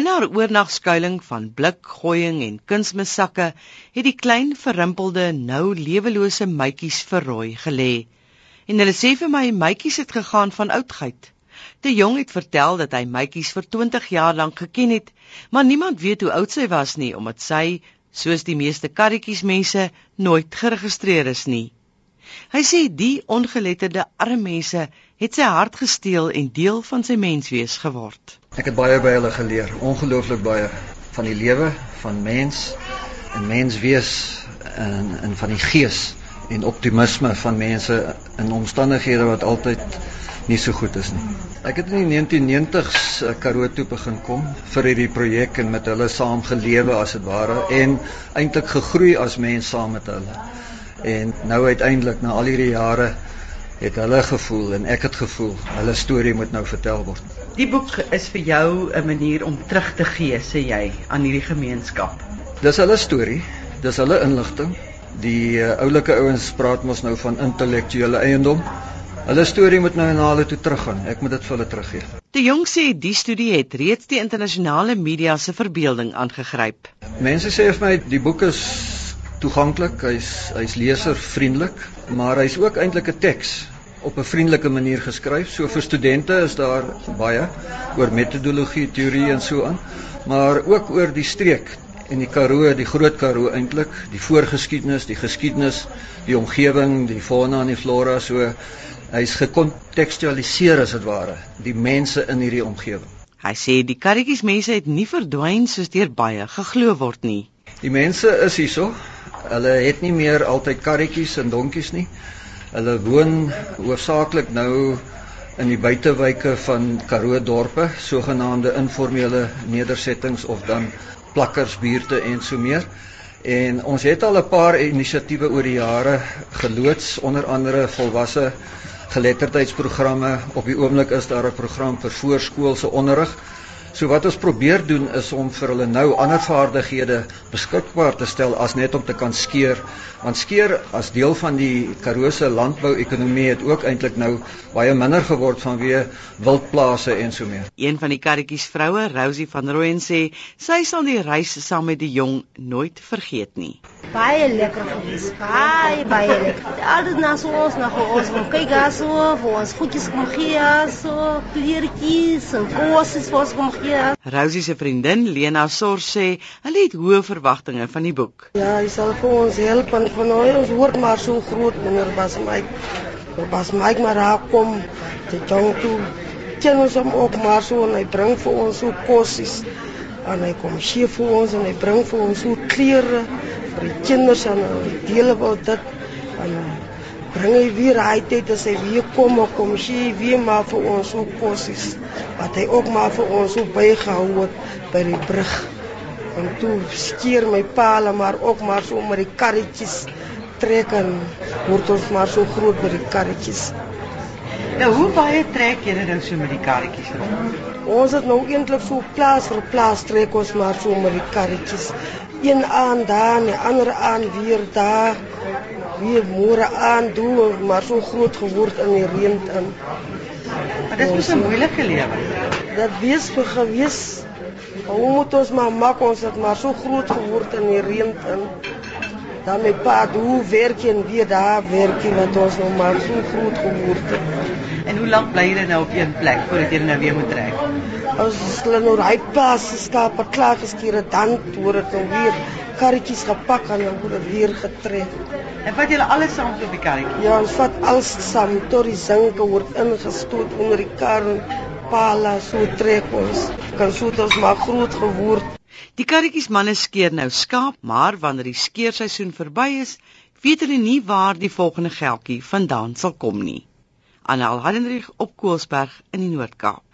In haar oornagskuiling van blikgooiing en kunsmissakke het die klein verrimpelde nou lewelose mytjies verrooi gelê. En hulle sê vir my mytjies het gegaan van oudheid. De Jong het vertel dat hy mytjies vir 20 jaar lank geken het, maar niemand weet hoe oud sy was nie omdat sy, soos die meeste karretjies mense, nooit geregistreer is nie. Hy sê die ongeletterde arme mense het sy hart gesteel en deel van sy menswees geword. Ek het baie by hulle geleer, ongelooflik baie van die lewe van mens en menswees en en van die gees en optimisme van mense in omstandighede wat altyd nie so goed is nie. Ek het in die 1990s eh, Karoo toe begin kom vir hierdie projek en met hulle saam gelewe as dit ware en eintlik gegroei as mens saam met hulle. En nou uiteindelik na al hierdie jare het hulle gevoel en ek het gevoel hulle storie moet nou vertel word. Die boek is vir jou 'n manier om terug te gee, sê jy, aan hierdie gemeenskap. Dis hulle storie, dis hulle inligting. Die uh, oulike ouens praat mos nou van intellektuele eiendom. Hulle storie moet nou na hulle toe teruggaan. Ek moet dit vir hulle teruggee. Die jong sê die studie het reeds die internasionale media se verbeelding aangegryp. Mense sê vir my die boek is toeganklik, hy's hy's leservriendelik, maar hy's ook eintlik 'n teks op 'n vriendelike manier geskryf. So vir studente is daar baie oor metodologie, teorie en so aan, maar ook oor die streek en die Karoo, die Groot Karoo eintlik, die voorgeskiedenis, die geskiedenis, die omgewing, die fauna en die flora, so hy's gekontekstualiseer as dit ware, die mense in hierdie omgewing. Hy sê die karretjies mense het nie verdwyn soos deur baie geglo word nie. Die mense is hierso. Hulle het nie meer altyd karretjies en donkies nie. Hulle woon hoofsaaklik nou in die buitewyke van Karoo dorpe, sogenaamde informele nedersettings of dan plakkersbuurte en so meer. En ons het al 'n paar inisiatiewe oor die jare geloods, onder andere volwasse geletterdheidsprogramme. Op die oomblik is daar 'n program vir voorskoolse onderrig So wat ons probeer doen is om vir hulle nou ander vaardighede beskikbaar te stel as net om te kan skeer. Want skeer as deel van die Karoo se landbou-ekonomie het ook eintlik nou baie minder geword vanweë wildplase en so meer. Een van die karretjies vroue, Rosie van Rooyen sê, sy sal die reis saam met die jong nooit vergeet nie. Baie lekker gewees. Baie baie lekker. Altyd na so ons na ons kom kyk gaso, vir ons goedjies kom gee, so kleertjies en kos is vir ons kom Ja. Rosie se vriendin Lena Sor sê hulle het hoë verwagtinge van die boek. Ja, hy sal vir ons help en van nou ons hoort maar so groot meneer Bas Mike. Bas Mike maar raak kom te jong toe. Ken ons hom ook maar so en hy bring vir ons so kossies. En hy kom sê vir ons en hy bring vir ons so klere vir die kinders en hy deel wat dit en bring hy weer hy tyd as hy weer kom of kom sy weer maar vir ons ook kossies wat hy ook maar vir ons ook bygehou het by die brug en toe skeer my paal maar ook maar so met die karretjies trek en word ons maar so groot by die karretjies Nou hoe baie trek julle nou so met die karretjies rond? Ons het nou eintlik so plaas vir plaas trek ons maar so met die karretjies. Een aan daar die ander aan weer daar weer môre aan doen maar so groot geword in die reën in. Maar dit is 'n moeilike lewe. Dat wees vir gewes. Hoe moet ons maar maak ons het maar so groot geword in die reën in. Dan my pa hoe werk en weer daar werk wat ons nou maar so groot geword het. En hoe lank bly jy nou op een plek voordat jy nou weer moet trek? Ons hulle nou ry pas skape klaar geskeer dan hoor dit nou weer karretjies gepak en dan word weer getrek. En vat julle alles saam op die karretjie? Ja, ons vat alles saam tot die zinke word ingestoot onder die kar en pala so trek ons. Kan so dit ons maar groot geword. Die karretjies manne skeer nou skaap, maar wanneer die skeerseisoen verby is, weet hulle nie waar die volgende geldjie vandaan sal kom nie. Anel Handenrich op Koelsberg in die Noord-Kaap.